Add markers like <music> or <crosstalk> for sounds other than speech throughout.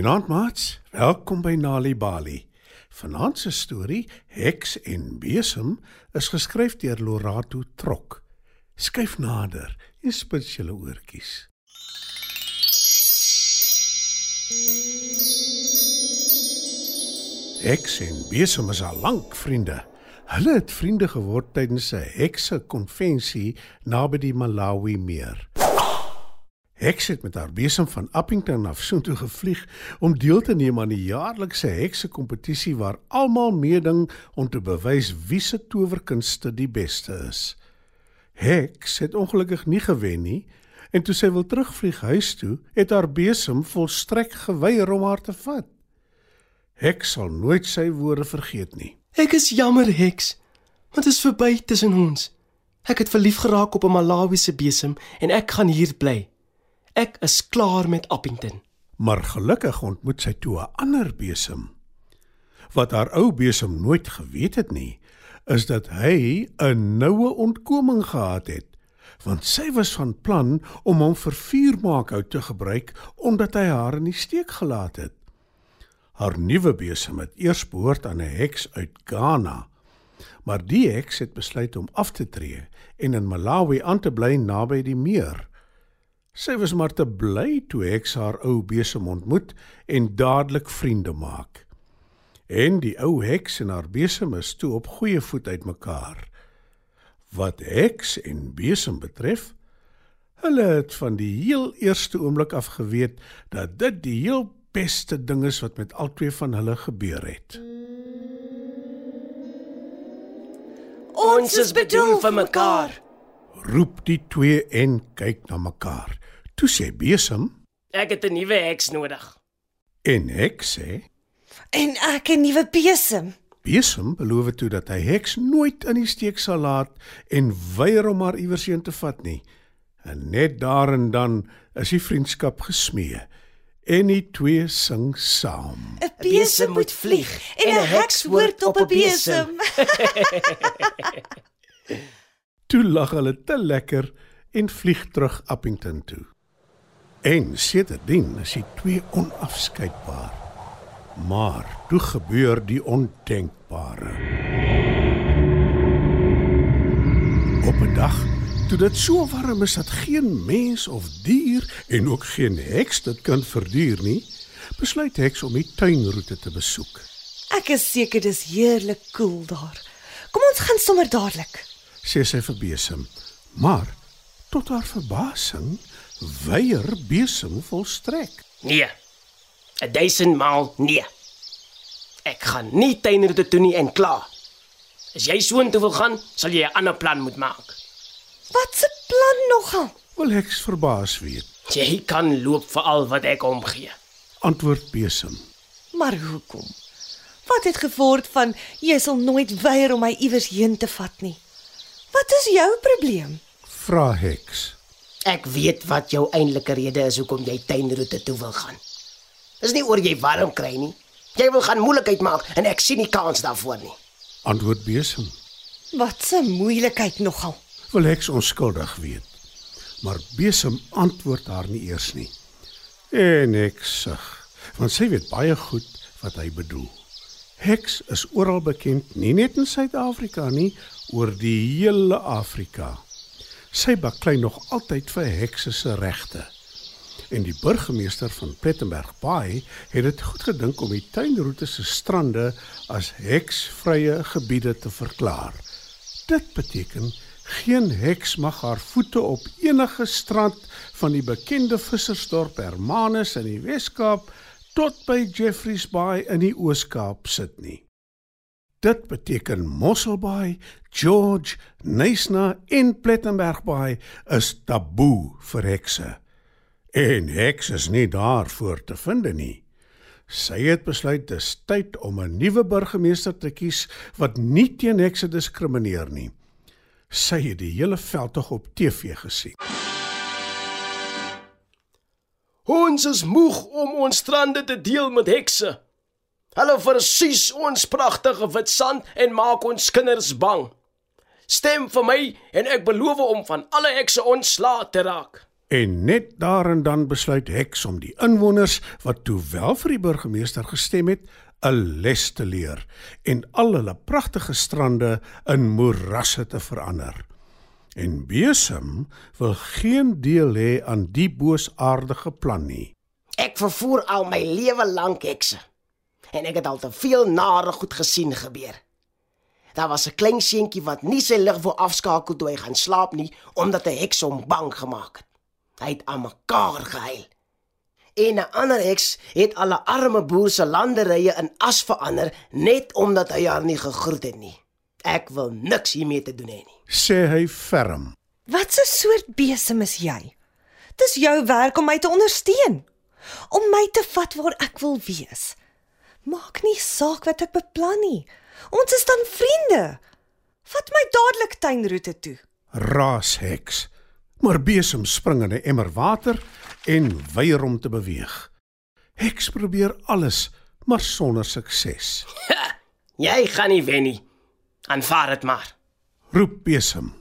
Goeienaand maats. Welkom by Nali Bali. Vanaand se storie, Heks en Besem, is geskryf deur Lorato Trok. Skyf nader en spits julle oortjies. Heks en Besem is al lank vriende. Hulle het vriende geword tydens 'n hekse konvensie naby die Malawi meer. Heks het met haar besem van Appington af soontoe gevlieg om deel te neem aan die jaarlikse hekse kompetisie waar almal meeding om te bewys wie se towerkunste die beste is. Heks het ongelukkig nie gewen nie en toe sy wil terugvlieg huis toe, het haar besem volstrek geweier om haar te vat. Heks sal nooit sy woorde vergeet nie. Ek is jammer, Heks, want dit is verby tussen ons. Ek het verlief geraak op 'n Malawiese besem en ek gaan hier bly. Ek is klaar met Appington. Maar gelukkig ontmoet sy toe 'n ander besem. Wat haar ou besem nooit geweet het nie, is dat hy 'n noue ontkoming gehad het, want sy was van plan om hom vir vuurmaakhout te gebruik omdat hy haar in die steek gelaat het. Haar nuwe besem het eers behoort aan 'n heks uit Ghana, maar die heks het besluit om af te tree en in Malawi aan te bly naby die meer. Sy was maar te bly toe Heks haar ou besem ontmoet en dadelik vriende maak. En die ou Heks en haar besem is toe op goeie voet uitmekaar. Wat Heks en besem betref, hulle het van die heel eerste oomblik af geweet dat dit die heel beste ding is wat met albei van hulle gebeur het. Ons is bedoel vir mekaar. Roep die twee en kyk na mekaar. Toe sê Besem Ek het 'n nuwe heks nodig. en Heks sê En ek 'n nuwe besem. Besem beloof toe dat hy Heks nooit in die steek sal laat en weier om haar iewers heen te vat nie. En net daar en dan is die vriendskap gesmee en die twee sing saam. 'n Besem moet vlieg en 'n heks hoort op 'n besem. <laughs> Toe lag hulle te lekker en vlieg terug Appington toe. En sedertdien is die twee onafskeidbaar. Maar toe gebeur die ondenkbare. Op 'n dag, toe dit so warm is dat geen mens of dier en ook geen heks dit kan verduur nie, besluit heks om die tuinroete te besoek. Ek is seker dis heerlik koel daar. Kom ons gaan sommer dadelik. sê sy vir Besem. Maar tot haar verbasing weier Besem volstrek. Nee. 'n Duisend maal nee. Ek gaan nie tuinroete toe nie en klaar. As jy soontoe wil gaan, sal jy 'n ander plan moet maak. Wat 'n plan nogal? Wil heks verbaas weet. Jy kan loop vir al wat ek omgee. Antwoord Besem. Maar hoekom? Wat het geword van jy sal nooit weier om my iewers heen te vat nie? Wat is jou probleem? Vra heks. Ek weet wat jou eintlike rede is hoekom jy tuinroete toe wil gaan. Dis nie oor jy warm kry nie. Jy wil gaan moeilikheid maak en ek sien nie kans daarvoor nie. Antwoord Besem. Wat 'n moeilikheid nogal. Wil heks onskuldig weet. Maar Besem antwoord haar nie eers nie. En heks sug, want sy weet baie goed wat hy bedoel. Heks is oral bekend, nie net in Suid-Afrika nie, oor die hele Afrika. Sy baklei nog altyd vir hekse se regte. En die burgemeester van Plettenberg Bay het dit goed gedink om die tuinroete se strande as heksvrye gebiede te verklaar. Dit beteken geen heks mag haar voete op enige strand van die bekende vissersdorp Hermanus in die Wes-Kaap tot by Jeffreys Bay in die Oos-Kaap sit nie. Dit beteken Mosselbaai, George, Nysna en Plettenberg Bay is taboe vir hekse. En heks is nie daarvoor te vind nie. Sy het besluit dis tyd om 'n nuwe burgemeester te kies wat nie teen hekse diskrimineer nie. Sy het die hele veldtog op TV gesien. Ons is moeg om ons strande te deel met hekse. Hulle versies ons pragtige wit sand en maak ons kinders bang. Stem vir my en ek beloof om van alle hekse ontslae te raak. En net daar en dan besluit Heks om die inwoners wat toe wel vir die burgemeester gestem het, 'n les te leer en al hulle pragtige strande in moerasse te verander. En Besem wil geen deel hê aan die boosaardige plan nie. Ek vervoer al my lewe lank hekse. En ek het al te veel nare goed gesien gebeur. Daar was 'n klein seentjie wat nie sy lig wou afskakel toe hy gaan slaap nie omdat 'n heks hom bang gemaak het. Hy het aan mekaar gehuil. En 'n ander heks het al 'n arme boer se landerye in as verander net omdat hy haar nie gegroet het nie. Ek wil niks hiermee te doen hê nie. Sê hy ferm. Wat 'n soort besem is jy? Dis jou werk om my te ondersteun. Om my te vat waar ek wil wees. Maak nie saak wat ek beplan nie. Ons is dan vriende. Vat my dadelik tuinroete toe. Raas Heks. Maar Besem spring in 'n emmer water en weier om te beweeg. Heks probeer alles, maar sonder sukses. Jy gaan nie wen nie. Aanvaar dit maar. Roep Besem.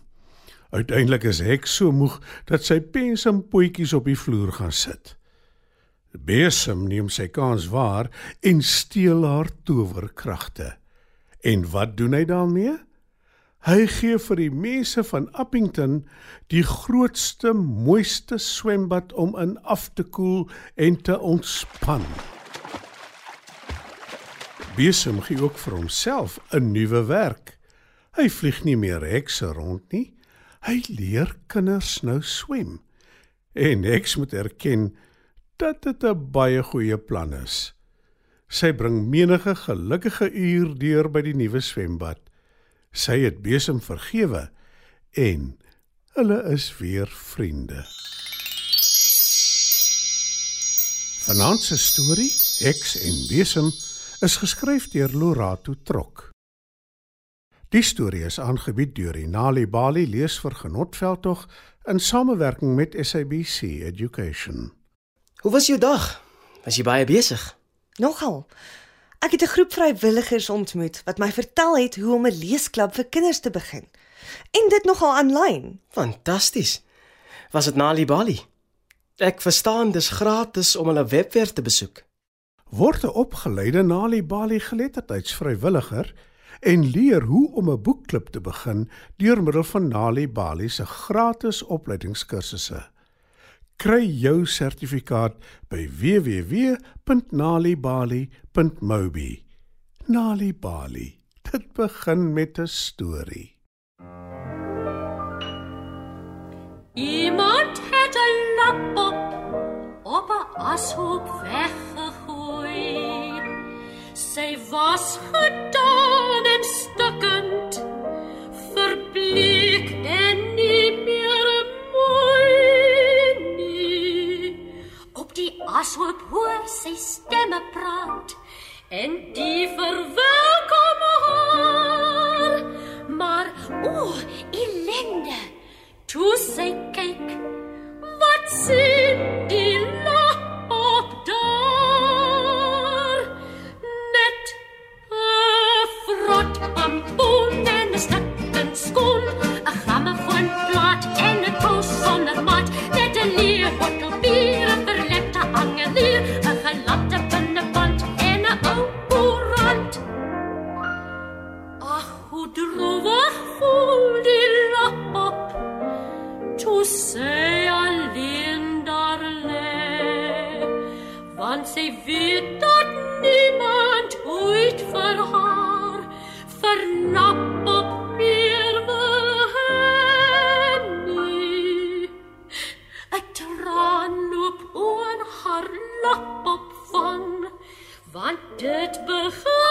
Uiteindelik is Heks so moeg dat sy pensempootjies op die vloer gaan sit. Besem neem sy kans waar en steel haar towerkragte. En wat doen hy daarmee? Hy gee vir die mense van Appington die grootste, mooiste swembad om in af te koel en te ontspan. Besem gee ook vir homself 'n nuwe werk. Hy vlieg nie meer hekse rond nie. Hy leer kinders nou swem. En ek moet erken dat dit 'n baie goeie plan is. Sy bring menige gelukkige uur deur by die nuwe swembad. Sy het besem vergewe en hulle is weer vriende. Vanaand se storie, Heks en Besem, is geskryf deur Lorato Trok. Die storie is aangebied deur Inali Bali lees vir Genotveldtog in samewerking met SABC Education. Hoe was jou dag? Was jy baie besig? Nogal. Ek het 'n groep vrywilligers ontmoet wat my vertel het hoe om 'n leesklub vir kinders te begin. En dit nogal aanlyn. Fantasties. Was dit Nali Bali? Ek verstaan dis gratis om hulle webwerf te besoek. Word 'n opgeleide Nali Bali geletterdheidsvrywilliger en leer hoe om 'n boekklub te begin deur middel van Nali Bali se gratis opleidingskursusse. Kry jou sertifikaat by www.nalibali.mobi. Nali Bali. Dit begin met 'n storie. Iemand het 'n lap op op 'n ashoop weggegooi. Sy was gedaan en want sy weet dat niemand ooit vir haar vernap op meer nie. 'n Traan loop oor haar lap op van want dit begin